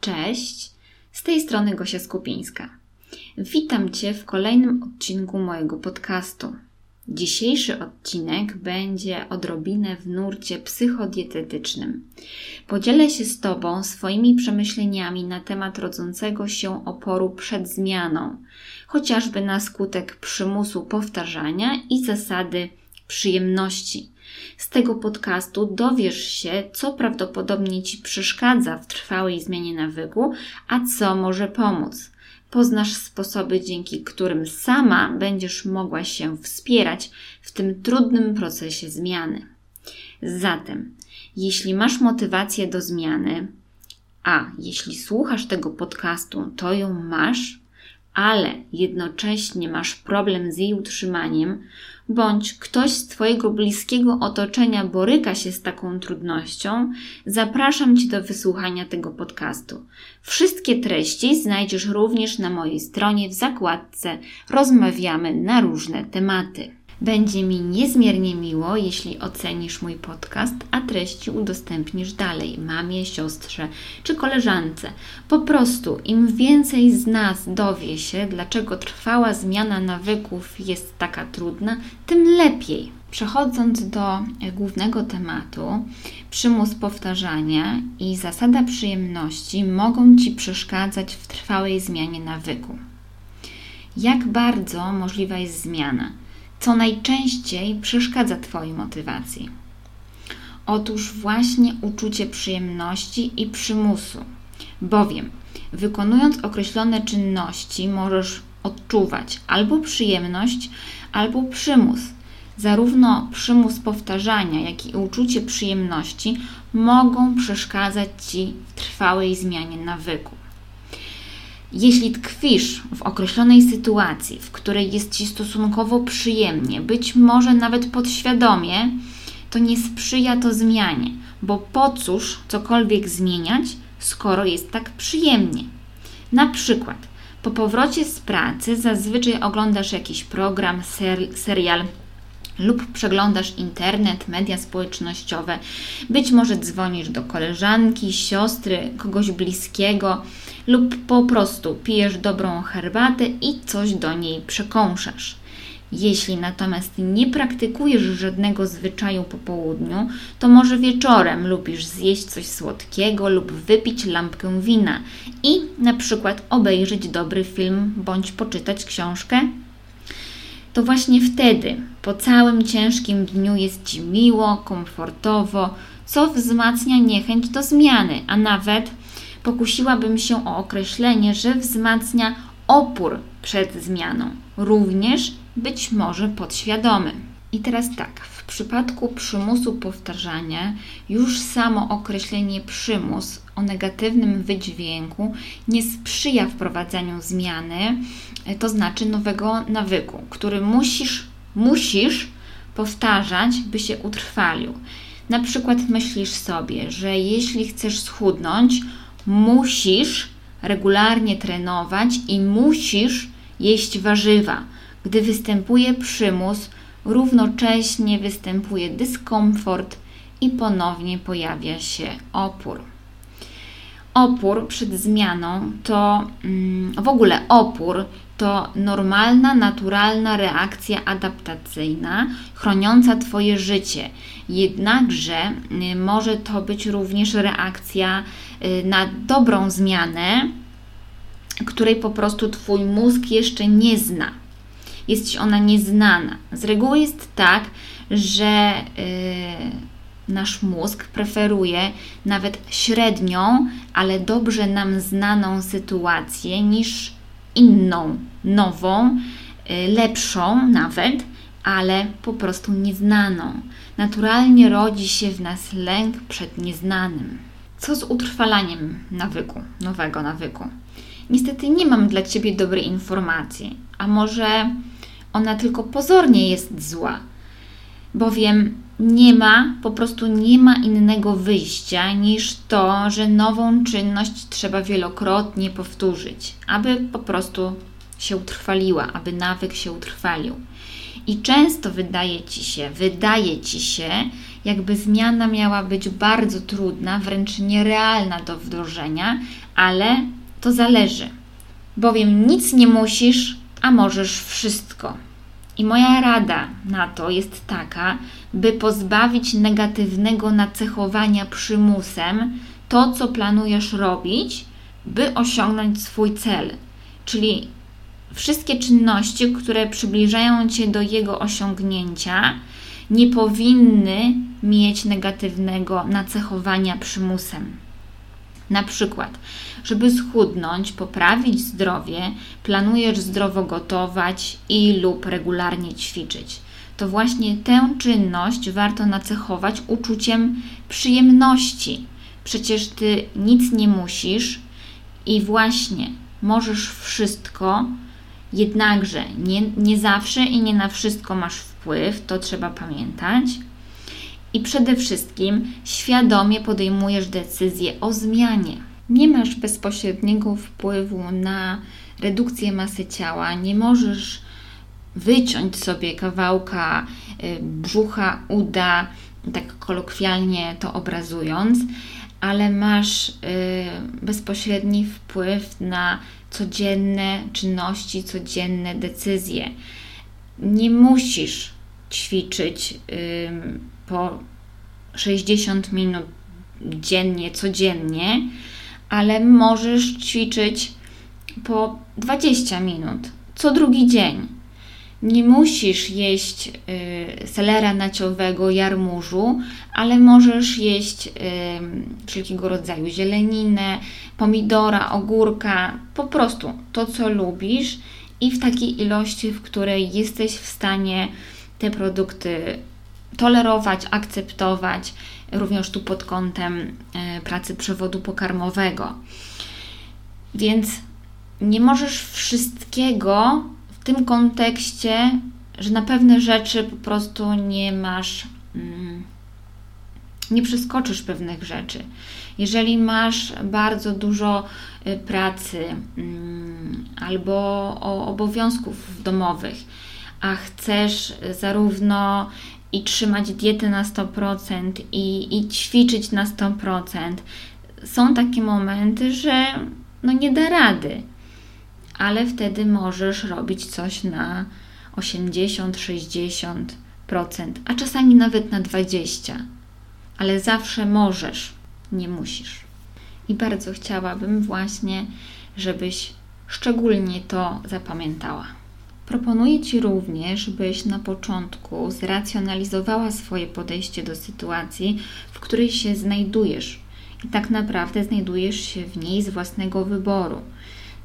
Cześć, z tej strony Gosia Skupińska. Witam Cię w kolejnym odcinku mojego podcastu. Dzisiejszy odcinek będzie odrobinę w nurcie psychodietetycznym. Podzielę się z Tobą swoimi przemyśleniami na temat rodzącego się oporu przed zmianą, chociażby na skutek przymusu powtarzania i zasady przyjemności. Z tego podcastu dowiesz się, co prawdopodobnie Ci przeszkadza w trwałej zmianie nawyku, a co może pomóc. Poznasz sposoby, dzięki którym sama będziesz mogła się wspierać w tym trudnym procesie zmiany. Zatem, jeśli masz motywację do zmiany, a jeśli słuchasz tego podcastu, to ją masz, ale jednocześnie masz problem z jej utrzymaniem, bądź ktoś z Twojego bliskiego otoczenia boryka się z taką trudnością, zapraszam Cię do wysłuchania tego podcastu. Wszystkie treści znajdziesz również na mojej stronie w zakładce Rozmawiamy na różne tematy. Będzie mi niezmiernie miło, jeśli ocenisz mój podcast, a treści udostępnisz dalej mamie, siostrze czy koleżance. Po prostu im więcej z nas dowie się, dlaczego trwała zmiana nawyków jest taka trudna, tym lepiej. Przechodząc do głównego tematu, przymus powtarzania i zasada przyjemności mogą Ci przeszkadzać w trwałej zmianie nawyku. Jak bardzo możliwa jest zmiana? Co najczęściej przeszkadza Twojej motywacji? Otóż właśnie uczucie przyjemności i przymusu, bowiem wykonując określone czynności możesz odczuwać albo przyjemność, albo przymus. Zarówno przymus powtarzania, jak i uczucie przyjemności mogą przeszkadzać Ci w trwałej zmianie nawyku. Jeśli tkwisz w określonej sytuacji, w której jest ci stosunkowo przyjemnie, być może nawet podświadomie, to nie sprzyja to zmianie, bo po cóż cokolwiek zmieniać, skoro jest tak przyjemnie. Na przykład, po powrocie z pracy zazwyczaj oglądasz jakiś program, ser, serial lub przeglądasz internet, media społecznościowe, być może dzwonisz do koleżanki, siostry, kogoś bliskiego lub po prostu pijesz dobrą herbatę i coś do niej przekąszasz. Jeśli natomiast nie praktykujesz żadnego zwyczaju po południu, to może wieczorem lubisz zjeść coś słodkiego lub wypić lampkę wina i na przykład obejrzeć dobry film bądź poczytać książkę to właśnie wtedy, po całym ciężkim dniu, jest Ci miło, komfortowo, co wzmacnia niechęć do zmiany, a nawet pokusiłabym się o określenie, że wzmacnia opór przed zmianą, również być może podświadomy. I teraz tak, w przypadku przymusu powtarzania, już samo określenie przymus o negatywnym wydźwięku nie sprzyja wprowadzaniu zmiany, to znaczy nowego nawyku, który musisz, musisz powtarzać, by się utrwalił. Na przykład myślisz sobie, że jeśli chcesz schudnąć, musisz regularnie trenować i musisz jeść warzywa. Gdy występuje przymus, równocześnie występuje dyskomfort i ponownie pojawia się opór. Opór przed zmianą to mm, w ogóle opór to normalna, naturalna reakcja adaptacyjna, chroniąca Twoje życie. Jednakże y, może to być również reakcja na dobrą zmianę, której po prostu Twój mózg jeszcze nie zna. Jest Ci ona nieznana. Z reguły jest tak, że yy, nasz mózg preferuje nawet średnią, ale dobrze nam znaną sytuację niż inną, nową, y, lepszą nawet, ale po prostu nieznaną. Naturalnie rodzi się w nas lęk przed nieznanym. Co z utrwalaniem nawyku, nowego nawyku? Niestety nie mam dla Ciebie dobrej informacji, a może ona tylko pozornie jest zła, bowiem nie ma, po prostu nie ma innego wyjścia niż to, że nową czynność trzeba wielokrotnie powtórzyć, aby po prostu się utrwaliła, aby nawyk się utrwalił. I często wydaje ci się, wydaje ci się, jakby zmiana miała być bardzo trudna, wręcz nierealna do wdrożenia, ale to zależy. Bowiem nic nie musisz, a możesz wszystko. I moja rada na to jest taka, by pozbawić negatywnego nacechowania przymusem to, co planujesz robić, by osiągnąć swój cel. Czyli wszystkie czynności, które przybliżają cię do jego osiągnięcia, nie powinny mieć negatywnego nacechowania przymusem. Na przykład, żeby schudnąć, poprawić zdrowie, planujesz zdrowo gotować i lub regularnie ćwiczyć. To właśnie tę czynność warto nacechować uczuciem przyjemności. Przecież ty nic nie musisz i właśnie możesz wszystko, jednakże nie, nie zawsze i nie na wszystko masz wpływ, to trzeba pamiętać. I przede wszystkim świadomie podejmujesz decyzję o zmianie. Nie masz bezpośredniego wpływu na redukcję masy ciała, nie możesz wyciąć sobie kawałka y, brzucha, uda, tak kolokwialnie to obrazując, ale masz y, bezpośredni wpływ na codzienne czynności, codzienne decyzje. Nie musisz ćwiczyć po 60 minut dziennie, codziennie, ale możesz ćwiczyć po 20 minut co drugi dzień. Nie musisz jeść y, selera naciowego, jarmużu, ale możesz jeść wszelkiego rodzaju zieleninę, pomidora, ogórka, po prostu to, co lubisz i w takiej ilości, w której jesteś w stanie te produkty tolerować, akceptować, również tu pod kątem y, pracy przewodu pokarmowego. Więc nie możesz wszystkiego w tym kontekście, że na pewne rzeczy po prostu nie masz, mm, nie przeskoczysz pewnych rzeczy. Jeżeli masz bardzo dużo y, pracy mm, albo obowiązków domowych, a chcesz zarówno i trzymać dietę na 100% i, i ćwiczyć na 100%, są takie momenty, że no nie da rady ale wtedy możesz robić coś na 80-60%, a czasami nawet na 20%. Ale zawsze możesz, nie musisz. I bardzo chciałabym właśnie, żebyś szczególnie to zapamiętała. Proponuję Ci również, byś na początku zracjonalizowała swoje podejście do sytuacji, w której się znajdujesz. I tak naprawdę znajdujesz się w niej z własnego wyboru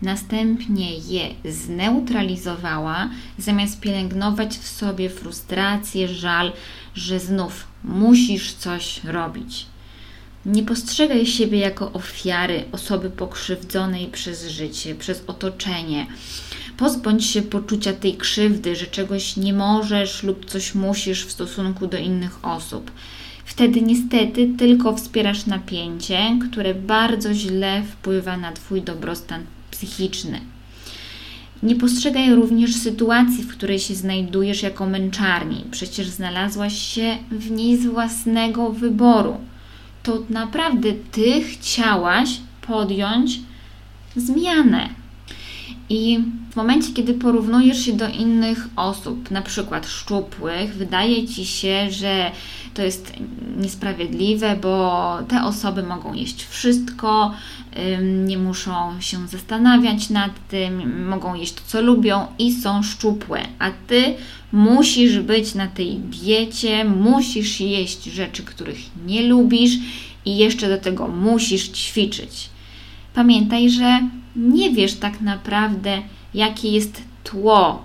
następnie je zneutralizowała, zamiast pielęgnować w sobie frustrację, żal, że znów musisz coś robić. Nie postrzegaj siebie jako ofiary, osoby pokrzywdzonej przez życie, przez otoczenie. Pozbądź się poczucia tej krzywdy, że czegoś nie możesz lub coś musisz w stosunku do innych osób. Wtedy niestety tylko wspierasz napięcie, które bardzo źle wpływa na Twój dobrostan psychiczny. Nie postrzegaj również sytuacji, w której się znajdujesz jako męczarni. Przecież znalazłaś się w niej z własnego wyboru. To naprawdę ty chciałaś podjąć zmianę. I w momencie, kiedy porównujesz się do innych osób, na przykład szczupłych, wydaje ci się, że to jest niesprawiedliwe, bo te osoby mogą jeść wszystko, nie muszą się zastanawiać nad tym, mogą jeść to, co lubią i są szczupłe, a ty musisz być na tej diecie, musisz jeść rzeczy, których nie lubisz i jeszcze do tego musisz ćwiczyć. Pamiętaj, że nie wiesz tak naprawdę, jakie jest tło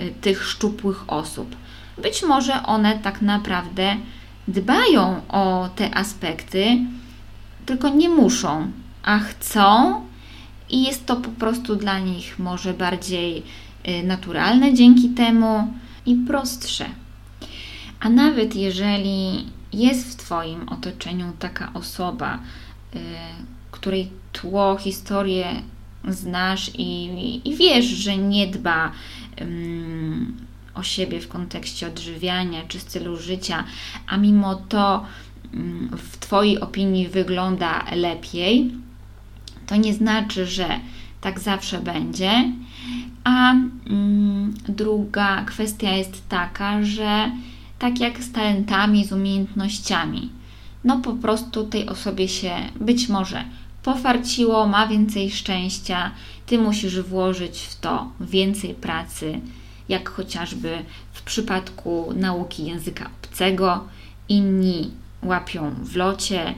y, tych szczupłych osób. Być może one tak naprawdę dbają o te aspekty, tylko nie muszą, a chcą i jest to po prostu dla nich może bardziej y, naturalne dzięki temu i prostsze. A nawet jeżeli jest w Twoim otoczeniu taka osoba, y, której tło, historię znasz i, i wiesz, że nie dba o siebie w kontekście odżywiania czy stylu życia, a mimo to mm, w Twojej opinii wygląda lepiej, to nie znaczy, że tak zawsze będzie. A mm, druga kwestia jest taka, że tak jak z talentami, z umiejętnościami, no po prostu tej osobie się być może pofarciło, ma więcej szczęścia, ty musisz włożyć w to więcej pracy, jak chociażby w przypadku nauki języka obcego. Inni łapią w locie,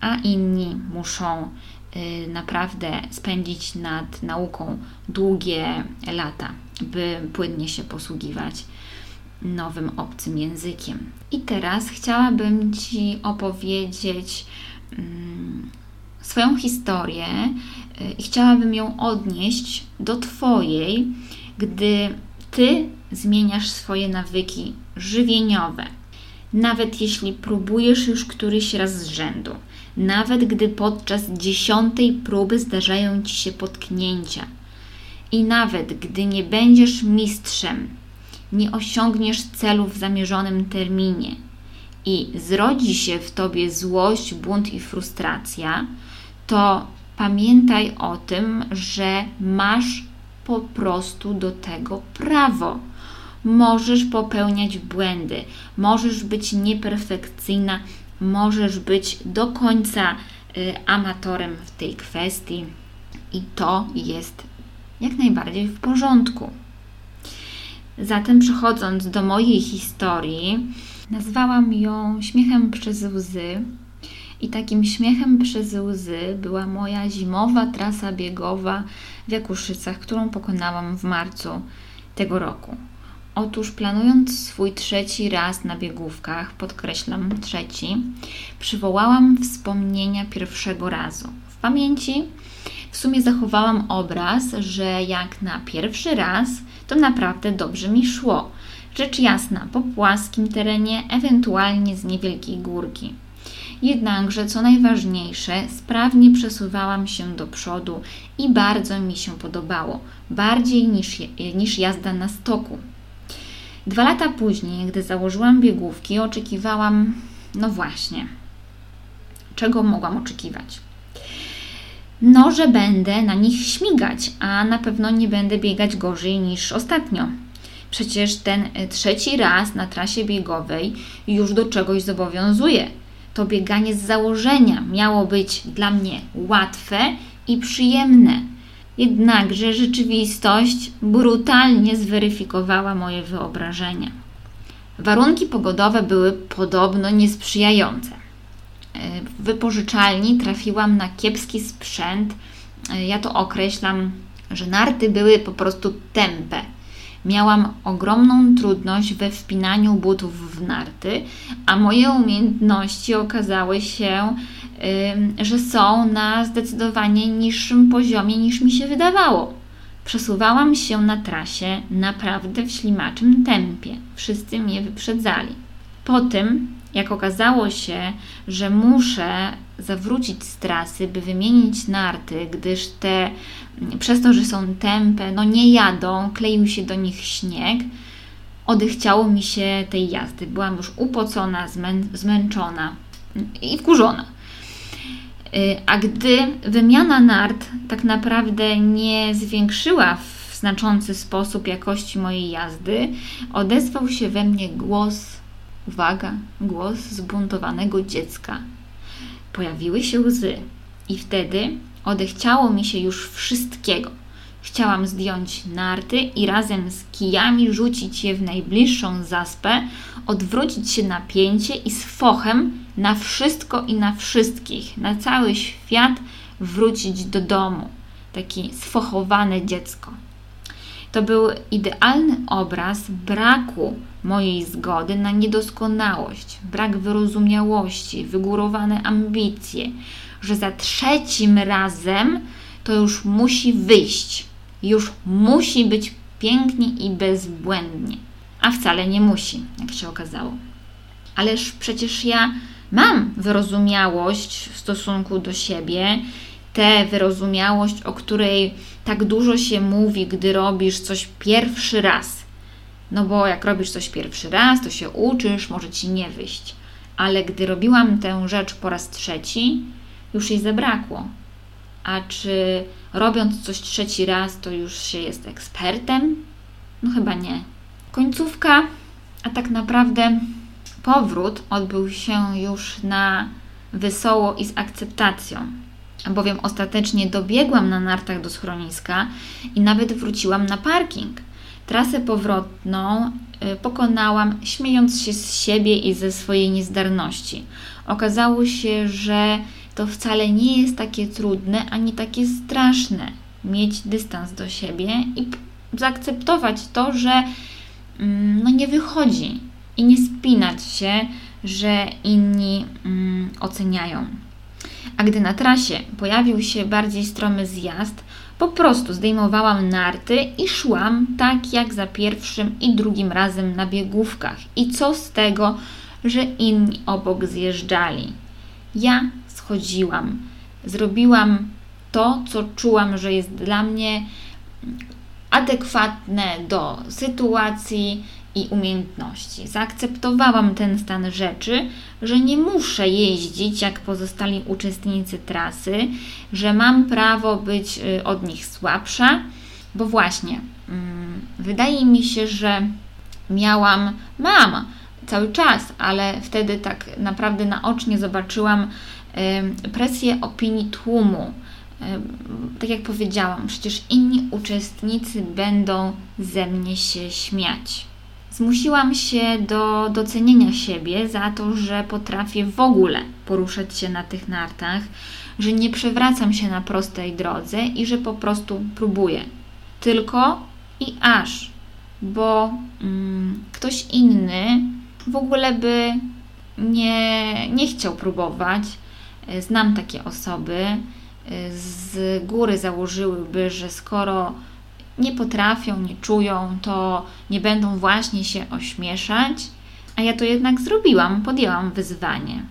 a inni muszą y, naprawdę spędzić nad nauką długie lata, by płynnie się posługiwać nowym obcym językiem. I teraz chciałabym Ci opowiedzieć swoją historię y, i chciałabym ją odnieść do Twojej, gdy Ty zmieniasz swoje nawyki żywieniowe. Nawet jeśli próbujesz już któryś raz z rzędu, nawet gdy podczas dziesiątej próby zdarzają Ci się potknięcia, i nawet gdy nie będziesz mistrzem, nie osiągniesz celu w zamierzonym terminie. I zrodzi się w tobie złość, bunt i frustracja, to pamiętaj o tym, że masz po prostu do tego prawo. Możesz popełniać błędy, możesz być nieperfekcyjna, możesz być do końca y, amatorem w tej kwestii i to jest jak najbardziej w porządku. Zatem przechodząc do mojej historii, nazwałam ją śmiechem przez łzy. I takim śmiechem przez łzy była moja zimowa trasa biegowa w Jakuszycach, którą pokonałam w marcu tego roku. Otóż planując swój trzeci raz na biegówkach, podkreślam trzeci, przywołałam wspomnienia pierwszego razu. W pamięci w sumie zachowałam obraz, że jak na pierwszy raz, to naprawdę dobrze mi szło. Rzecz jasna, po płaskim terenie, ewentualnie z niewielkiej górki. Jednakże, co najważniejsze, sprawnie przesuwałam się do przodu i bardzo mi się podobało, bardziej niż, niż jazda na stoku. Dwa lata później, gdy założyłam biegówki, oczekiwałam, no właśnie, czego mogłam oczekiwać? No, że będę na nich śmigać, a na pewno nie będę biegać gorzej niż ostatnio. Przecież ten trzeci raz na trasie biegowej już do czegoś zobowiązuje to bieganie z założenia miało być dla mnie łatwe i przyjemne. Jednakże rzeczywistość brutalnie zweryfikowała moje wyobrażenia. Warunki pogodowe były podobno niesprzyjające. W wypożyczalni trafiłam na kiepski sprzęt. Ja to określam, że narty były po prostu tępe Miałam ogromną trudność we wpinaniu butów w narty, a moje umiejętności okazały się, że są na zdecydowanie niższym poziomie niż mi się wydawało. Przesuwałam się na trasie naprawdę w ślimaczym tempie. Wszyscy mnie wyprzedzali. Po tym, jak okazało się, że muszę zawrócić z trasy, by wymienić narty, gdyż te przez to, że są tępe, no nie jadą, kleił się do nich śnieg, odechciało mi się tej jazdy. Byłam już upocona, zmę zmęczona i wkurzona. Y, a gdy wymiana nart tak naprawdę nie zwiększyła w znaczący sposób jakości mojej jazdy, odezwał się we mnie głos, uwaga, głos zbuntowanego dziecka. Pojawiły się łzy, i wtedy Odechciało mi się już wszystkiego. Chciałam zdjąć narty i razem z kijami rzucić je w najbliższą zaspę, odwrócić się na pięcie i z fochem na wszystko i na wszystkich, na cały świat wrócić do domu. Taki sfochowane dziecko. To był idealny obraz braku mojej zgody na niedoskonałość, brak wyrozumiałości, wygórowane ambicje, że za trzecim razem to już musi wyjść, już musi być pięknie i bezbłędnie. A wcale nie musi, jak się okazało. Ależ przecież ja mam wyrozumiałość w stosunku do siebie, tę wyrozumiałość, o której tak dużo się mówi, gdy robisz coś pierwszy raz. No bo jak robisz coś pierwszy raz, to się uczysz, może ci nie wyjść. Ale gdy robiłam tę rzecz po raz trzeci, już jej zabrakło. A czy robiąc coś trzeci raz, to już się jest ekspertem? No chyba nie. Końcówka, a tak naprawdę powrót odbył się już na wesoło i z akceptacją, bowiem ostatecznie dobiegłam na nartach do schroniska i nawet wróciłam na parking. Trasę powrotną y, pokonałam, śmiejąc się z siebie i ze swojej niezdarności. Okazało się, że to wcale nie jest takie trudne ani takie straszne mieć dystans do siebie i zaakceptować to, że mm, no nie wychodzi i nie spinać się, że inni mm, oceniają. A gdy na trasie pojawił się bardziej stromy zjazd, po prostu zdejmowałam narty i szłam tak jak za pierwszym i drugim razem na biegówkach. I co z tego, że inni obok zjeżdżali? Ja schodziłam, zrobiłam to, co czułam, że jest dla mnie adekwatne do sytuacji i umiejętności. Zaakceptowałam ten stan rzeczy, że nie muszę jeździć jak pozostali uczestnicy trasy, że mam prawo być y, od nich słabsza, bo właśnie mm, wydaje mi się, że miałam, mam cały czas, ale wtedy tak naprawdę naocznie zobaczyłam presję opinii tłumu. Tak jak powiedziałam, przecież inni uczestnicy będą ze mnie się śmiać. Zmusiłam się do docenienia siebie za to, że potrafię w ogóle poruszać się na tych nartach, że nie przewracam się na prostej drodze i że po prostu próbuję. Tylko i aż, bo mm, ktoś inny w ogóle by nie, nie chciał próbować. Znam takie osoby, z góry założyłyby, że skoro nie potrafią, nie czują, to nie będą właśnie się ośmieszać. A ja to jednak zrobiłam, podjęłam wyzwanie.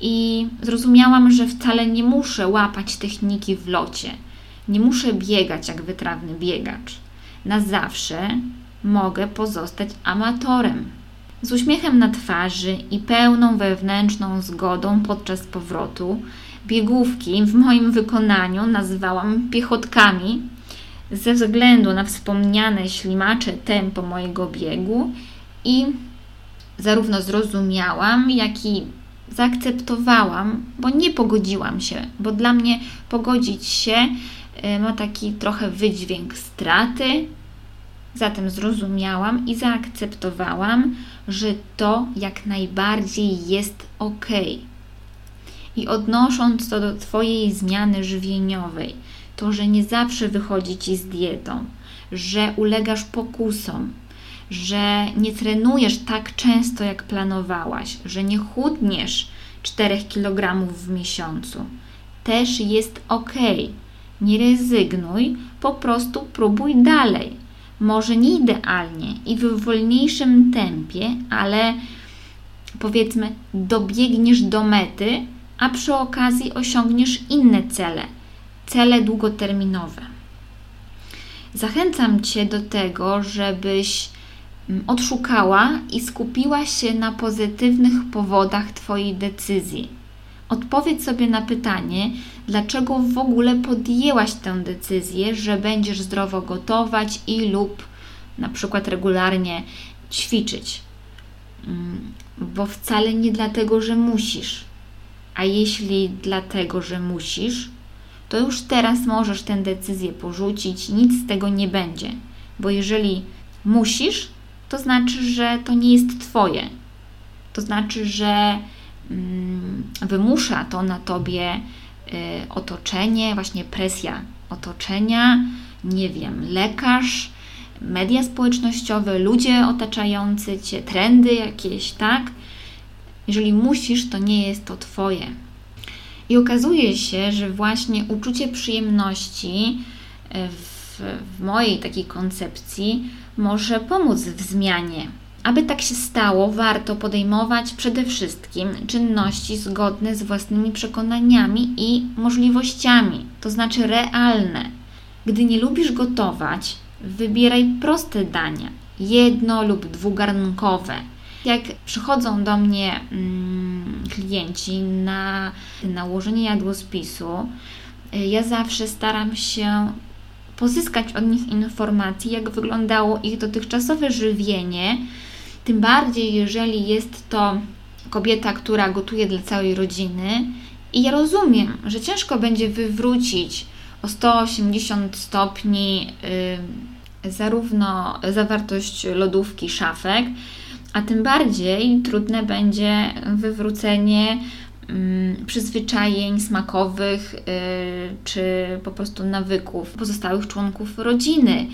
I zrozumiałam, że wcale nie muszę łapać techniki w locie. Nie muszę biegać jak wytrawny biegacz. Na zawsze mogę pozostać amatorem. Z uśmiechem na twarzy i pełną wewnętrzną zgodą podczas powrotu biegówki w moim wykonaniu nazywałam piechotkami, ze względu na wspomniane ślimacze tempo mojego biegu i zarówno zrozumiałam, jak i zaakceptowałam, bo nie pogodziłam się, bo dla mnie pogodzić się e, ma taki trochę wydźwięk straty. Zatem zrozumiałam i zaakceptowałam, że to jak najbardziej jest ok. I odnosząc to do Twojej zmiany żywieniowej, to, że nie zawsze wychodzi ci z dietą, że ulegasz pokusom, że nie trenujesz tak często, jak planowałaś, że nie chudniesz 4 kg w miesiącu. Też jest ok. Nie rezygnuj, po prostu próbuj dalej. Może nie idealnie i w wolniejszym tempie, ale powiedzmy, dobiegniesz do mety, a przy okazji osiągniesz inne cele cele długoterminowe. Zachęcam Cię do tego, żebyś mm, odszukała i skupiła się na pozytywnych powodach Twojej decyzji. Odpowiedz sobie na pytanie, dlaczego w ogóle podjęłaś tę decyzję, że będziesz zdrowo gotować i lub na przykład regularnie ćwiczyć. Mm, bo wcale nie dlatego, że musisz. A jeśli dlatego, że musisz, to już teraz możesz tę decyzję porzucić, nic z tego nie będzie. Bo jeżeli musisz, to znaczy, że to nie jest Twoje. To znaczy, że mm, wymusza to na Tobie otoczenie, właśnie presja otoczenia, nie wiem, lekarz, media społecznościowe, ludzie otaczający Cię, trendy jakieś, tak? Jeżeli musisz, to nie jest to Twoje. I okazuje się, że właśnie uczucie przyjemności e, w, w mojej takiej koncepcji może pomóc w zmianie. Aby tak się stało, warto podejmować przede wszystkim czynności zgodne z własnymi przekonaniami i możliwościami, to znaczy realne. Gdy nie lubisz gotować, wybieraj proste dania jedno lub dwugarnkowe. Jak przychodzą do mnie mm, klienci na nałożenie jadłospisu, ja zawsze staram się pozyskać od nich informacji, jak wyglądało ich dotychczasowe żywienie, tym bardziej jeżeli jest to kobieta, która gotuje dla całej rodziny. I ja rozumiem, że ciężko będzie wywrócić o 180 stopni yy, zarówno zawartość lodówki, szafek, a tym bardziej trudne będzie wywrócenie przyzwyczajeń smakowych y, czy po prostu nawyków pozostałych członków rodziny,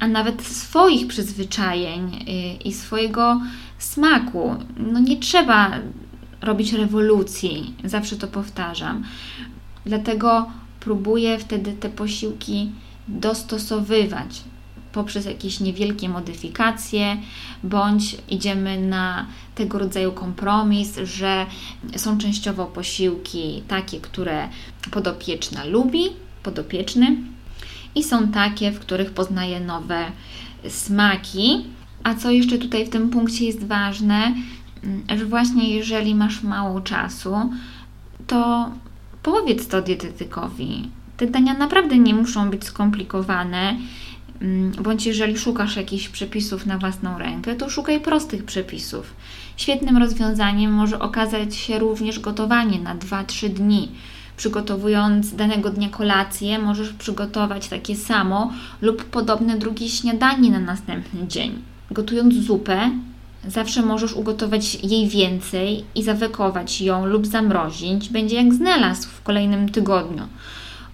a nawet swoich przyzwyczajeń y, i swojego smaku. No nie trzeba robić rewolucji, zawsze to powtarzam. Dlatego próbuję wtedy te posiłki dostosowywać poprzez jakieś niewielkie modyfikacje, bądź idziemy na tego rodzaju kompromis, że są częściowo posiłki takie, które podopieczna lubi, podopieczny, i są takie, w których poznaje nowe smaki. A co jeszcze tutaj w tym punkcie jest ważne, że właśnie jeżeli masz mało czasu, to powiedz to dietetykowi. Te dania naprawdę nie muszą być skomplikowane bądź jeżeli szukasz jakichś przepisów na własną rękę, to szukaj prostych przepisów. Świetnym rozwiązaniem może okazać się również gotowanie na 2-3 dni. Przygotowując danego dnia kolację, możesz przygotować takie samo lub podobne drugie śniadanie na następny dzień. Gotując zupę, zawsze możesz ugotować jej więcej i zawekować ją lub zamrozić. Będzie jak znalazł w kolejnym tygodniu.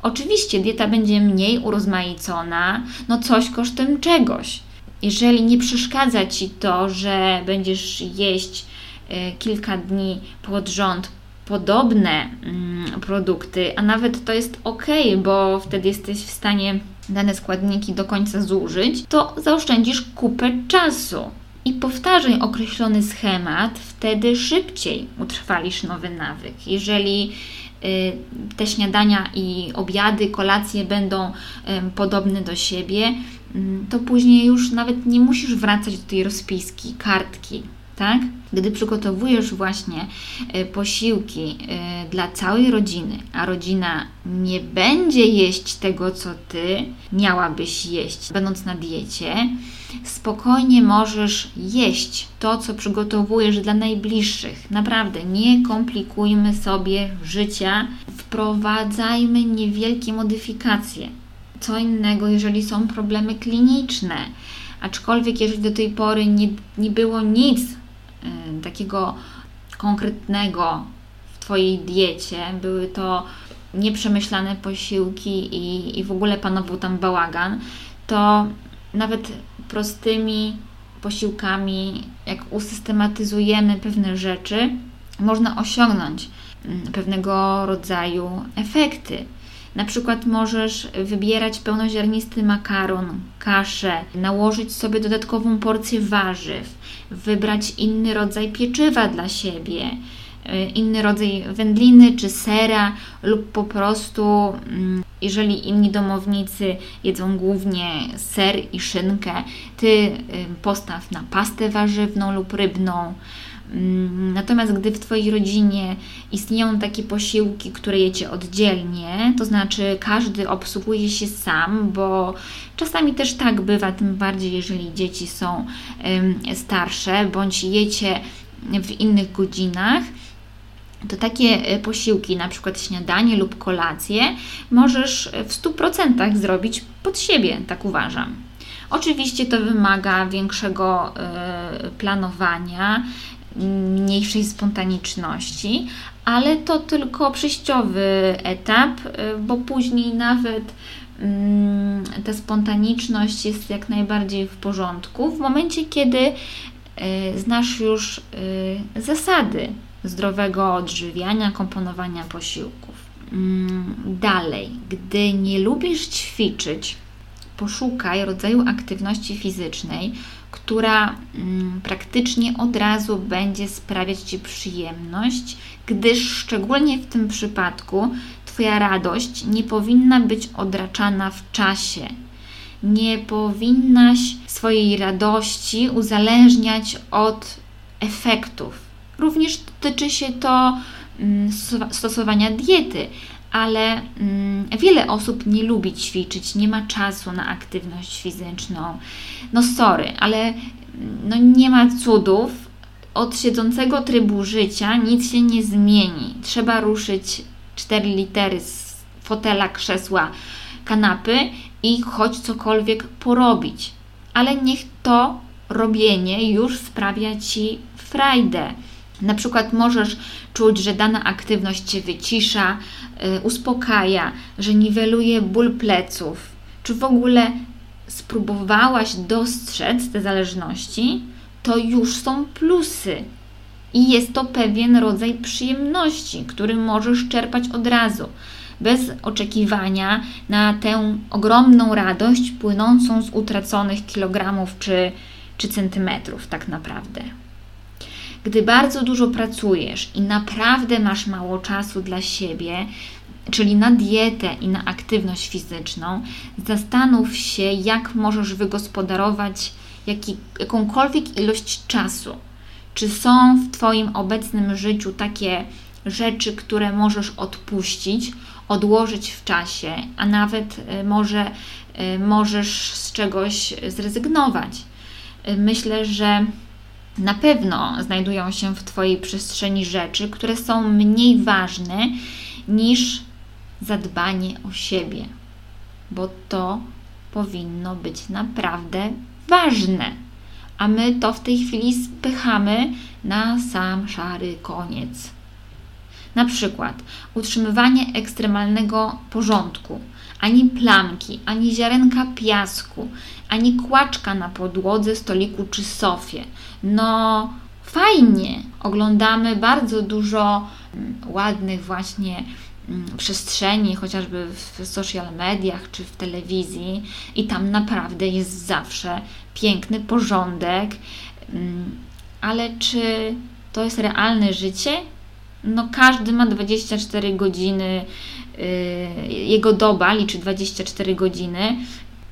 Oczywiście dieta będzie mniej urozmaicona, no coś kosztem czegoś. Jeżeli nie przeszkadza Ci to, że będziesz jeść e, kilka dni pod rząd podobne mm, produkty, a nawet to jest ok, bo wtedy jesteś w stanie dane składniki do końca zużyć, to zaoszczędzisz kupę czasu. I powtarzaj określony schemat, wtedy szybciej utrwalisz nowy nawyk. Jeżeli Y, te śniadania i obiady, kolacje będą podobne do siebie, mm, to później już nawet nie musisz wracać do tej rozpiski, kartki. Tak? Gdy przygotowujesz właśnie y, posiłki y, dla całej rodziny, a rodzina nie będzie jeść tego, co ty miałabyś jeść, będąc na diecie, spokojnie możesz jeść to, co przygotowujesz dla najbliższych. Naprawdę, nie komplikujmy sobie życia, wprowadzajmy niewielkie modyfikacje. Co innego, jeżeli są problemy kliniczne. Aczkolwiek, jeżeli do tej pory nie, nie było nic y, takiego konkretnego w Twojej diecie, były to nieprzemyślane posiłki i, i w ogóle panował tam bałagan, to nawet prostymi posiłkami, jak usystematyzujemy pewne rzeczy, można osiągnąć mm, pewnego rodzaju efekty. Na przykład możesz wybierać pełnoziarnisty makaron, kaszę, nałożyć sobie dodatkową porcję warzyw, wybrać inny rodzaj pieczywa dla siebie, inny rodzaj wędliny czy sera, lub po prostu mm, jeżeli inni domownicy jedzą głównie ser i szynkę, ty y, postaw na pastę warzywną lub rybną. Mm, natomiast gdy w Twojej rodzinie istnieją takie posiłki, które jecie oddzielnie, to znaczy każdy obsługuje się sam, bo czasami też tak bywa, tym bardziej jeżeli dzieci są starsze, bądź jecie w innych godzinach, to takie e, posiłki, na przykład śniadanie lub kolację, możesz w 100% zrobić pod siebie, tak uważam. Oczywiście to wymaga większego y, planowania, mniejszej spontaniczności, ale to tylko przejściowy etap, bo później nawet y, ta spontaniczność jest jak najbardziej w porządku w momencie, kiedy znasz już zasady zdrowego odżywiania, komponowania posiłków. Mm, dalej, gdy nie lubisz ćwiczyć, poszukaj rodzaju aktywności fizycznej, która mm, praktycznie od razu będzie sprawiać Ci przyjemność, gdyż szczególnie w tym przypadku Twoja radość nie powinna być odraczana w czasie. nie powinnaś swojej radości uzależniać od efektów. Również dotyczy się to mm, stosowania diety, ale mm, wiele osób nie lubi ćwiczyć, nie ma czasu na aktywność fizyczną. No sorry, ale mm, no nie ma cudów. Od siedzącego trybu życia nic się nie zmieni. Trzeba ruszyć 4 litery z fotela, krzesła, kanapy i choć cokolwiek porobić. Ale niech to robienie już sprawia Ci frajdę. Na przykład możesz czuć, że dana aktywność Cię wycisza, yy, uspokaja, że niweluje ból pleców. Czy w ogóle spróbowałaś dostrzec te zależności? To już są plusy. I jest to pewien rodzaj przyjemności, który możesz czerpać od razu, bez oczekiwania na tę ogromną radość płynącą z utraconych kilogramów czy, czy centymetrów, tak naprawdę. Gdy bardzo dużo pracujesz i naprawdę masz mało czasu dla siebie, czyli na dietę i na aktywność fizyczną, zastanów się, jak możesz wygospodarować jaki, jakąkolwiek ilość czasu. Czy są w Twoim obecnym życiu takie rzeczy, które możesz odpuścić, odłożyć w czasie, a nawet y, może y, możesz z czegoś zrezygnować? Y, myślę, że na pewno znajdują się w Twojej przestrzeni rzeczy, które są mniej ważne niż zadbanie o siebie, bo to powinno być naprawdę ważne. A my to w tej chwili spychamy na sam szary koniec. Na przykład utrzymywanie ekstremalnego porządku, ani plamki, ani ziarenka piasku, ani kłaczka na podłodze, stoliku czy sofie. No, fajnie. Oglądamy bardzo dużo mm, ładnych właśnie mm, przestrzeni, chociażby w social mediach czy w telewizji, i tam naprawdę jest zawsze piękny porządek. Mm, ale czy to jest realne życie? No, każdy ma 24 godziny, jego doba liczy 24 godziny,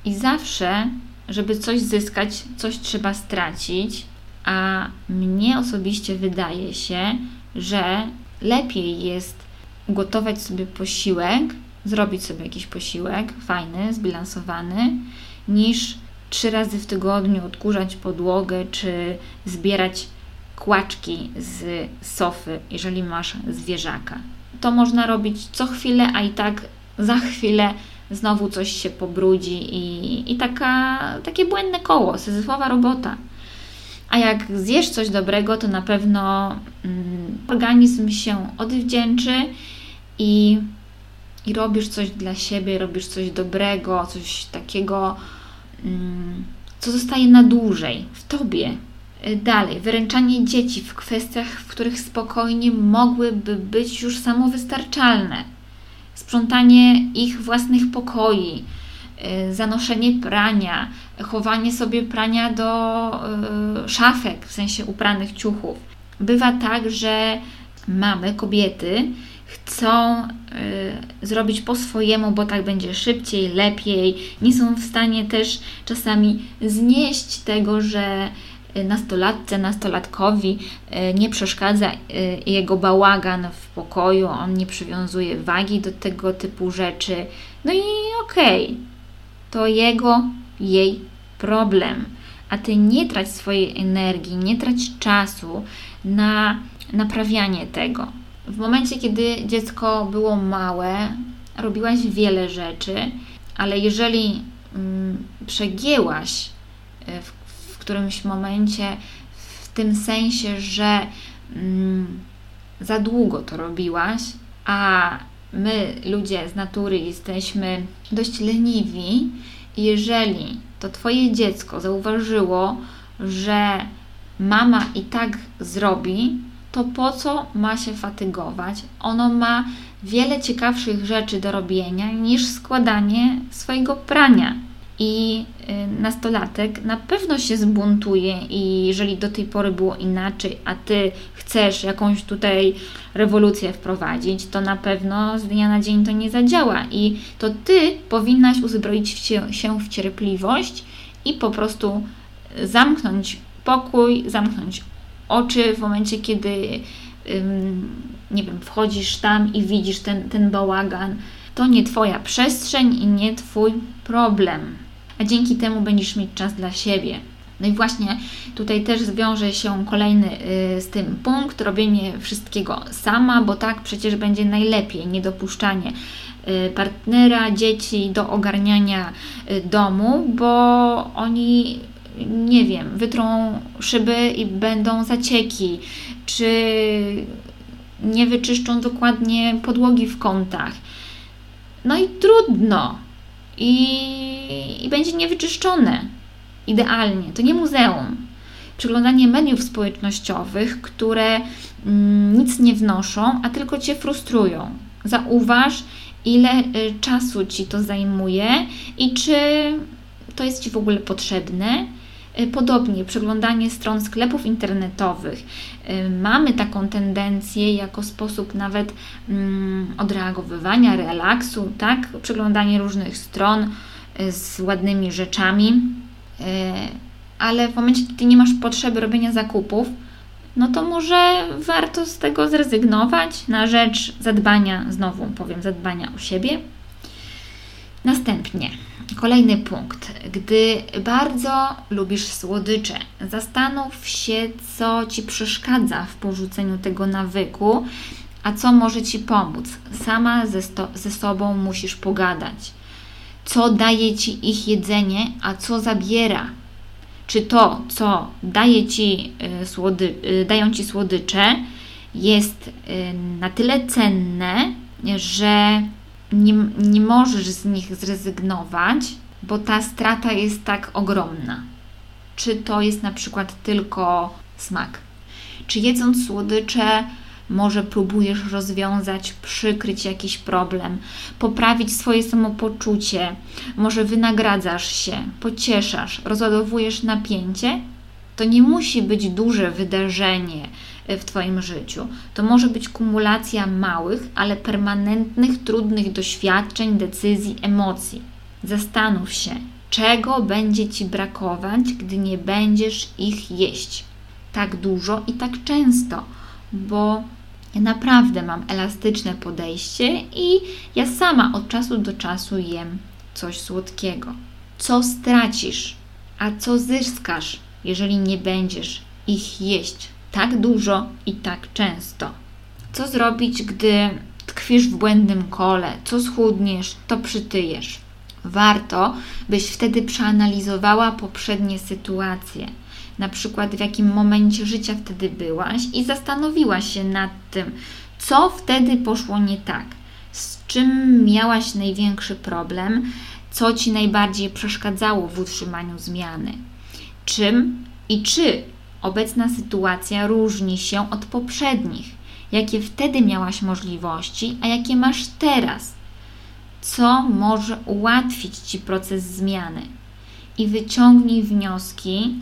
i zawsze żeby coś zyskać, coś trzeba stracić, a mnie osobiście wydaje się, że lepiej jest ugotować sobie posiłek, zrobić sobie jakiś posiłek fajny, zbilansowany, niż trzy razy w tygodniu odkurzać podłogę czy zbierać kłaczki z sofy, jeżeli masz zwierzaka. To można robić co chwilę, a i tak za chwilę znowu coś się pobrudzi i, i taka, takie błędne koło, syzyfowa robota. A jak zjesz coś dobrego, to na pewno mm, organizm się odwdzięczy i, i robisz coś dla siebie, robisz coś dobrego, coś takiego, mm, co zostaje na dłużej w tobie. Dalej, wyręczanie dzieci w kwestiach, w których spokojnie mogłyby być już samowystarczalne sprzątanie ich własnych pokoi, y, zanoszenie prania, chowanie sobie prania do y, szafek, w sensie upranych ciuchów. Bywa tak, że mamy, kobiety, chcą zrobić po swojemu, bo tak będzie szybciej, lepiej. Nie są w stanie też czasami znieść tego, że nastolatce, nastolatkowi e, nie przeszkadza e, jego bałagan w pokoju, on nie przywiązuje wagi do tego typu rzeczy. No i okej, okay, to jego, jej problem. A ty nie trać swojej energii, nie trać czasu na naprawianie tego. W momencie, kiedy dziecko było małe, robiłaś wiele rzeczy, ale jeżeli mm, przegięłaś w którymś momencie, w tym sensie, że mm, za długo to robiłaś, a my, ludzie z natury, jesteśmy dość leniwi. Jeżeli to Twoje dziecko zauważyło, że mama i tak zrobi, to po co ma się fatygować? Ono ma wiele ciekawszych rzeczy do robienia niż składanie swojego prania. I y, nastolatek na pewno się zbuntuje, i jeżeli do tej pory było inaczej, a ty chcesz jakąś tutaj rewolucję wprowadzić, to na pewno z dnia na dzień to nie zadziała. I to ty powinnaś uzbroić się w cierpliwość i po prostu zamknąć pokój, zamknąć oczy w momencie, kiedy nie wiem, wchodzisz tam i widzisz ten, ten bałagan. To nie Twoja przestrzeń i nie Twój problem. A dzięki temu będziesz mieć czas dla siebie. No i właśnie tutaj też zwiąże się kolejny y, z tym punkt, robienie wszystkiego sama, bo tak przecież będzie najlepiej, niedopuszczanie y, partnera, dzieci do ogarniania y, domu, bo oni nie wiem, wytrą szyby i będą zacieki, czy nie wyczyszczą dokładnie podłogi w kątach. No i trudno. I, i będzie niewyczyszczone. Idealnie. To nie muzeum. Przeglądanie mediów społecznościowych, które mm, nic nie wnoszą, a tylko cię frustrują. Zauważ, ile y, czasu ci to zajmuje i czy to jest ci w ogóle potrzebne podobnie, przeglądanie stron sklepów internetowych. Y, mamy taką tendencję jako sposób nawet mm, odreagowywania, relaksu, tak? Przeglądanie różnych stron y, z ładnymi rzeczami, ale w momencie, kiedy nie masz potrzeby robienia zakupów, no to może warto z tego zrezygnować na rzecz zadbania, znowu powiem, zadbania o siebie. Następnie Kolejny punkt. Gdy bardzo lubisz słodycze, zastanów się, co ci przeszkadza w porzuceniu tego nawyku, a co może ci pomóc. Sama ze, ze sobą musisz pogadać. Co daje ci ich jedzenie, a co zabiera. Czy to, co daje ci, y, słody- y, dają ci słodycze, jest y, na tyle cenne, że nie, nie możesz z nich zrezygnować, bo ta strata jest tak ogromna. Czy to jest na przykład tylko smak? Czy jedząc słodycze, może próbujesz rozwiązać, przykryć jakiś problem, poprawić swoje samopoczucie, może wynagradzasz się, pocieszasz, rozładowujesz napięcie? To nie musi być duże wydarzenie, w Twoim życiu. To może być kumulacja małych, ale permanentnych, trudnych doświadczeń, decyzji, emocji. Zastanów się, czego będzie Ci brakować, gdy nie będziesz ich jeść tak dużo i tak często, bo ja naprawdę mam elastyczne podejście i ja sama od czasu do czasu jem coś słodkiego. Co stracisz, a co zyskasz, jeżeli nie będziesz ich jeść tak dużo i tak często. Co zrobić, gdy tkwisz w błędnym kole? Co schudniesz, to przytyjesz. Warto, byś wtedy przeanalizowała poprzednie sytuacje, na przykład w jakim momencie życia wtedy byłaś i zastanowiła się nad tym, co wtedy poszło nie tak, z czym miałaś największy problem, co ci najbardziej przeszkadzało w utrzymaniu zmiany, czym i czy Obecna sytuacja różni się od poprzednich. Jakie wtedy miałaś możliwości, a jakie masz teraz? Co może ułatwić Ci proces zmiany? I wyciągnij wnioski,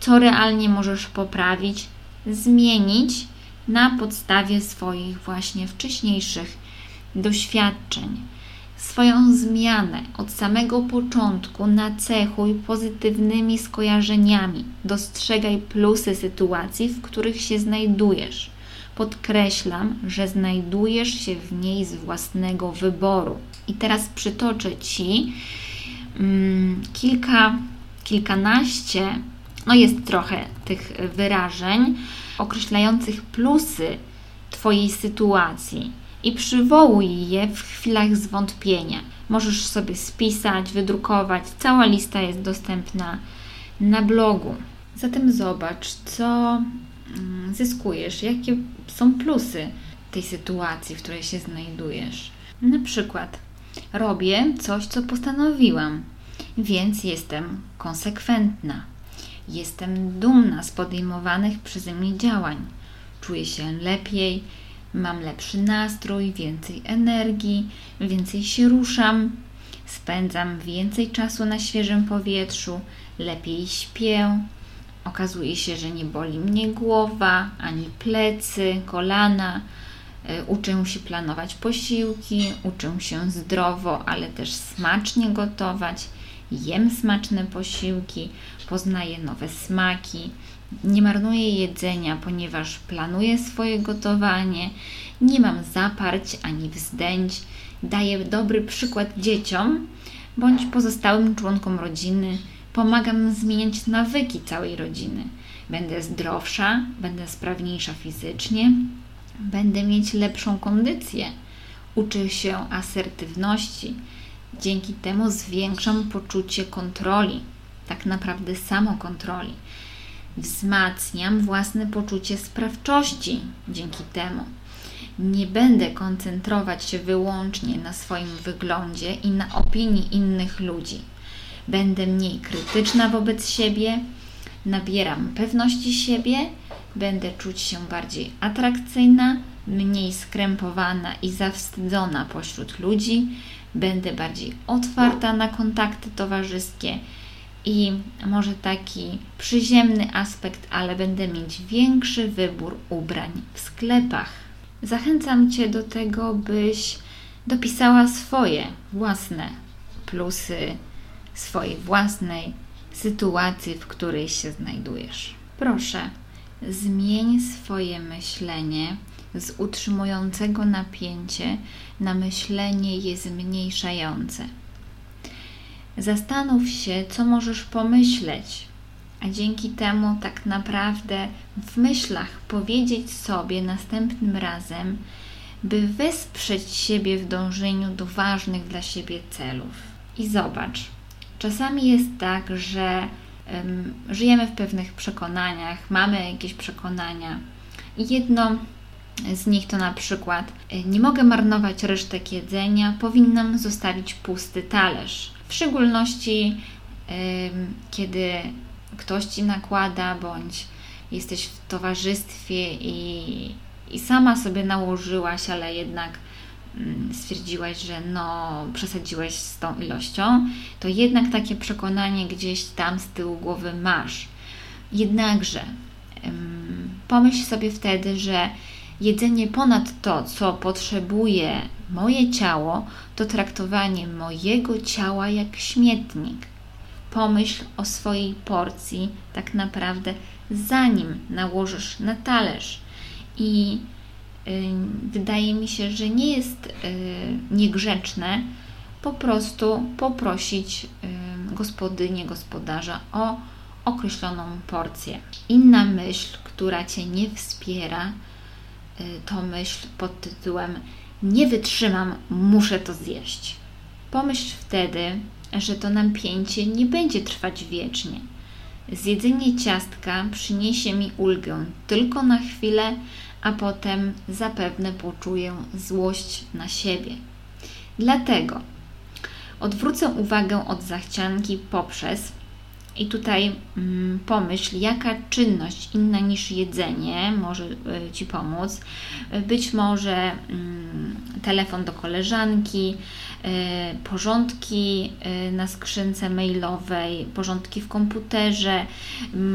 co realnie możesz poprawić, zmienić na podstawie swoich właśnie wcześniejszych doświadczeń. Swoją zmianę od samego początku nacechuj pozytywnymi skojarzeniami. Dostrzegaj plusy sytuacji, w których się znajdujesz. Podkreślam, że znajdujesz się w niej z własnego wyboru. I teraz przytoczę Ci mm, kilka, kilkanaście, no jest trochę tych wyrażeń określających plusy Twojej sytuacji i przywołuj je w chwilach zwątpienia. Możesz sobie spisać, wydrukować. Cała lista jest dostępna na blogu. Zatem zobacz, co mm, zyskujesz, jakie są plusy tej sytuacji, w której się znajdujesz. Na przykład, robię coś, co postanowiłam, więc jestem konsekwentna. Jestem dumna z podejmowanych przeze mnie działań. Czuję się lepiej, mam lepszy nastrój, więcej energii, więcej się ruszam. spędzam więcej czasu na świeżym powietrzu, lepiej śpię. Okazuje się, że nie boli mnie głowa, ani plecy, kolana. E, uczę się planować posiłki, uczę się zdrowo, ale też smacznie gotować. Jem smaczne posiłki, poznaję nowe smaki. Nie marnuję jedzenia, ponieważ planuję swoje gotowanie. Nie mam zaparć ani wzdęć. Daję dobry przykład dzieciom bądź pozostałym członkom rodziny. Pomagam zmieniać nawyki całej rodziny. Będę zdrowsza, będę sprawniejsza fizycznie, będę mieć lepszą kondycję. Uczę się asertywności. Dzięki temu zwiększam poczucie kontroli, tak naprawdę samokontroli. Wzmacniam własne poczucie sprawczości dzięki temu. Nie będę koncentrować się wyłącznie na swoim wyglądzie i na opinii innych ludzi. Będę mniej krytyczna wobec siebie, nabieram pewności siebie, będę czuć się bardziej atrakcyjna, mniej skrępowana i zawstydzona pośród ludzi, będę bardziej otwarta na kontakty towarzyskie i może taki przyziemny aspekt, ale będę mieć większy wybór ubrań w sklepach. Zachęcam Cię do tego, byś dopisała swoje własne plusy swojej własnej sytuacji, w której się znajdujesz. Proszę, zmień swoje myślenie z utrzymującego napięcie na myślenie je zmniejszające. Zastanów się, co możesz pomyśleć, a dzięki temu tak naprawdę w myślach powiedzieć sobie następnym razem, by wesprzeć siebie w dążeniu do ważnych dla siebie celów. I zobacz, czasami jest tak, że um, żyjemy w pewnych przekonaniach, mamy jakieś przekonania. Jedno z nich to na przykład e, nie mogę marnować resztek jedzenia, powinnam zostawić pusty talerz. W szczególności kiedy ktoś ci nakłada, bądź jesteś w towarzystwie i, i sama sobie nałożyłaś, ale jednak mm, stwierdziłaś, że no przesadziłeś z tą ilością, to jednak takie przekonanie gdzieś tam z tyłu głowy masz. Jednakże pomyśl sobie wtedy, że jedzenie ponad to, co potrzebuje moje ciało, to traktowanie mojego ciała jak śmietnik. Pomyśl o swojej porcji tak naprawdę zanim nałożysz na talerz. I y, wydaje mi się, że nie jest y, niegrzeczne po prostu poprosić y, gospodynię, gospodarza o określoną porcję. Inna myśl, która Cię nie wspiera, to myśl pod tytułem Nie wytrzymam, muszę to zjeść. Pomyśl wtedy, że to napięcie nie będzie trwać wiecznie. Zjedzenie ciastka przyniesie mi ulgę tylko na chwilę, a potem zapewne poczuję złość na siebie. Dlatego odwrócę uwagę od zachcianki poprzez i tutaj mm, pomyśl, jaka czynność inna niż jedzenie może y, Ci pomóc. Być może mm, telefon do koleżanki, y, porządki y, na skrzynce mailowej, porządki w komputerze,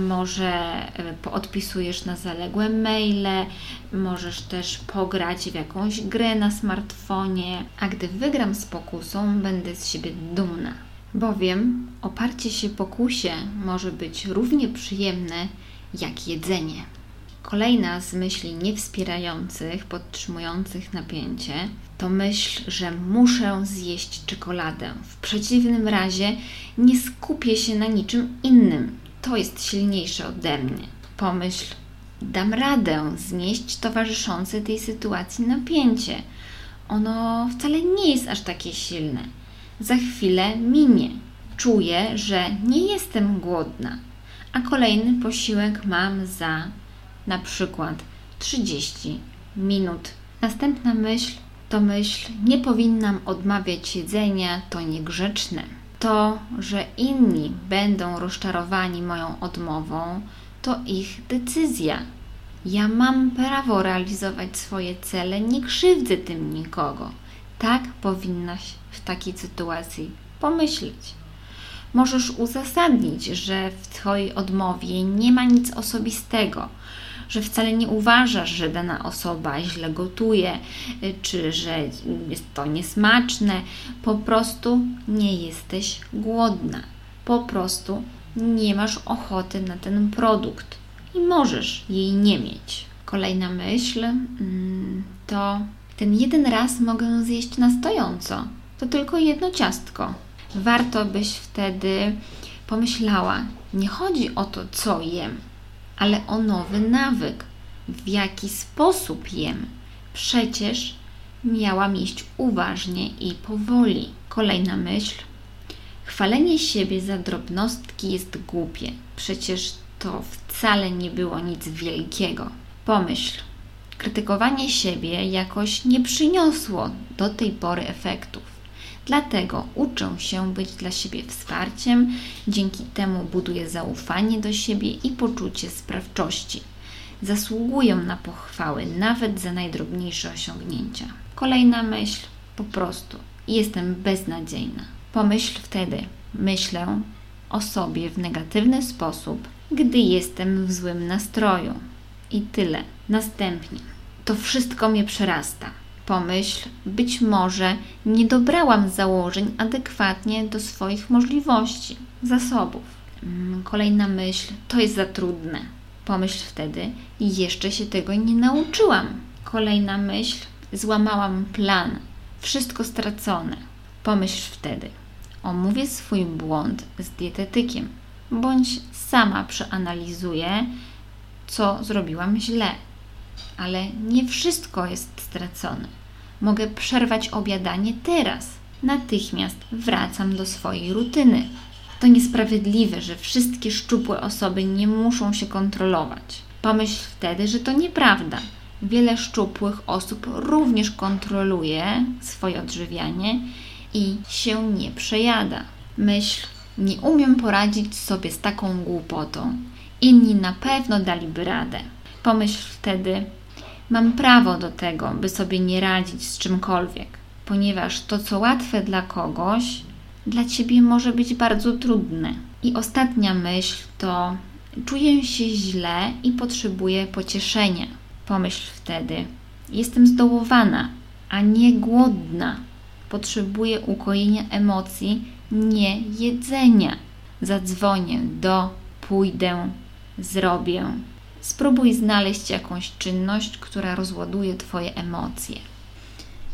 może odpisujesz na zaległe maile, możesz też pograć w jakąś grę na smartfonie, a gdy wygram z pokusą, będę z siebie dumna bowiem oparcie się pokusie może być równie przyjemne jak jedzenie. Kolejna z myśli niewspierających, podtrzymujących napięcie to myśl, że muszę zjeść czekoladę. W przeciwnym razie nie skupię się na niczym innym. To jest silniejsze ode mnie. Pomyśl, dam radę znieść towarzyszące tej sytuacji napięcie. Ono wcale nie jest aż takie silne za chwilę minie. Czuję, że nie jestem głodna, a kolejny posiłek mam za na przykład 30 minut. Następna myśl to myśl: nie powinnam odmawiać jedzenia, to niegrzeczne. To, że inni będą rozczarowani moją odmową, to ich decyzja. Ja mam prawo realizować swoje cele, nie krzywdzę tym nikogo. Tak powinnaś w takiej sytuacji pomyśleć. Możesz uzasadnić, że w Twojej odmowie nie ma nic osobistego, że wcale nie uważasz, że dana osoba źle gotuje, y, czy że jest to niesmaczne. Po prostu nie jesteś głodna. Po prostu nie masz ochoty na ten produkt i możesz jej nie mieć. Kolejna myśl mm, to ten jeden raz mogę zjeść na stojąco. To tylko jedno ciastko. Warto byś wtedy pomyślała, nie chodzi o to, co jem, ale o nowy nawyk, w jaki sposób jem. Przecież miałam jeść uważnie i powoli. Kolejna myśl. Chwalenie siebie za drobnostki jest głupie. Przecież to wcale nie było nic wielkiego. Pomyśl, krytykowanie siebie jakoś nie przyniosło do tej pory efektów. Dlatego uczę się być dla siebie wsparciem, dzięki temu buduję zaufanie do siebie i poczucie sprawczości. Zasługuję na pochwały nawet za najdrobniejsze osiągnięcia. Kolejna myśl, po prostu jestem beznadziejna. Pomyśl wtedy, myślę o sobie w negatywny sposób, gdy jestem w złym nastroju. I tyle. Następnie. To wszystko mnie przerasta. Pomyśl, być może nie dobrałam założeń adekwatnie do swoich możliwości, zasobów. Mm, kolejna myśl, to jest za trudne. Pomyśl wtedy, jeszcze się tego nie nauczyłam. Kolejna myśl, złamałam plan, wszystko stracone. Pomyśl wtedy, omówię swój błąd z dietetykiem, bądź sama przeanalizuję, co zrobiłam źle. Ale nie wszystko jest stracone. Mogę przerwać obiadanie teraz. Natychmiast wracam do swojej rutyny. To niesprawiedliwe, że wszystkie szczupłe osoby nie muszą się kontrolować. Pomyśl wtedy, że to nieprawda. Wiele szczupłych osób również kontroluje swoje odżywianie i się nie przejada. Myśl, nie umiem poradzić sobie z taką głupotą. Inni na pewno daliby radę. Pomyśl wtedy, mam prawo do tego, by sobie nie radzić z czymkolwiek, ponieważ to, co łatwe dla kogoś, dla ciebie może być bardzo trudne. I ostatnia myśl to czuję się źle i potrzebuję pocieszenia. Pomyśl wtedy, jestem zdołowana, a nie głodna. Potrzebuję ukojenia emocji, nie jedzenia. Zadzwonię do, pójdę, zrobię. Spróbuj znaleźć jakąś czynność, która rozładuje Twoje emocje.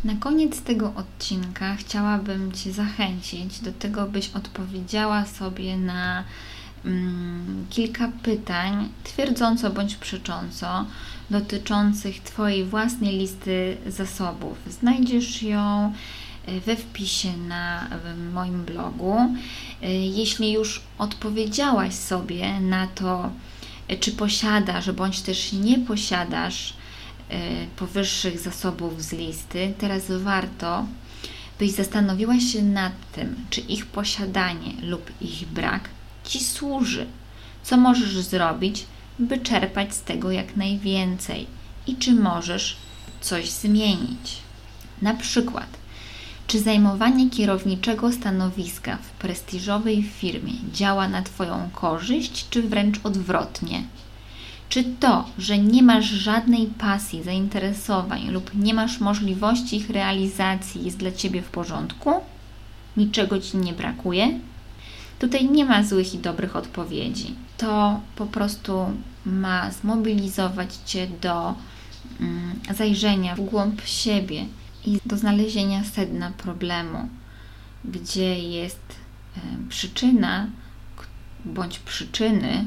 Na koniec tego odcinka chciałabym Cię zachęcić do tego, byś odpowiedziała sobie na mm, kilka pytań, twierdząco bądź przecząco, dotyczących Twojej własnej listy zasobów. Znajdziesz ją e, we wpisie na moim blogu. E, jeśli już odpowiedziałaś sobie na to, czy posiadasz, bądź też nie posiadasz powyższych zasobów z listy, teraz warto, byś zastanowiła się nad tym, czy ich posiadanie lub ich brak Ci służy. Co możesz zrobić, by czerpać z tego jak najwięcej i czy możesz coś zmienić. Na przykład, czy zajmowanie kierowniczego stanowiska w prestiżowej firmie działa na Twoją korzyść, czy wręcz odwrotnie? Czy to, że nie masz żadnej pasji, zainteresowań lub nie masz możliwości ich realizacji jest dla Ciebie w porządku? Niczego Ci nie brakuje? Tutaj nie ma złych i dobrych odpowiedzi. To po prostu ma zmobilizować Cię do mm, zajrzenia w głąb siebie i do znalezienia sedna problemu, gdzie jest y, przyczyna bądź przyczyny,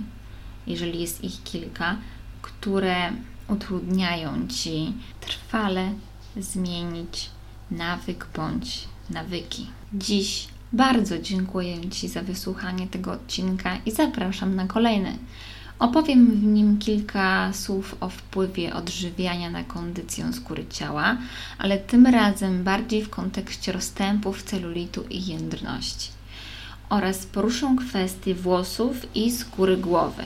jeżeli jest ich kilka, które utrudniają Ci trwale zmienić nawyk bądź nawyki. Dziś bardzo dziękuję Ci za wysłuchanie tego odcinka i zapraszam na kolejny. Opowiem w nim kilka słów o wpływie odżywiania na kondycję skóry ciała, ale tym razem bardziej w kontekście rozstępów, celulitu i jędrności. Oraz poruszę kwestie włosów i skóry głowy.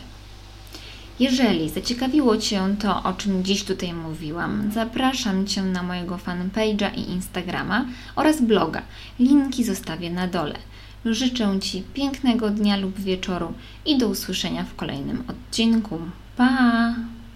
Jeżeli zaciekawiło Cię to, o czym dziś tutaj mówiłam, zapraszam Cię na mojego fanpage'a i Instagrama oraz bloga. Linki zostawię na dole. Życzę Ci pięknego dnia lub wieczoru i do usłyszenia w kolejnym odcinku. Pa!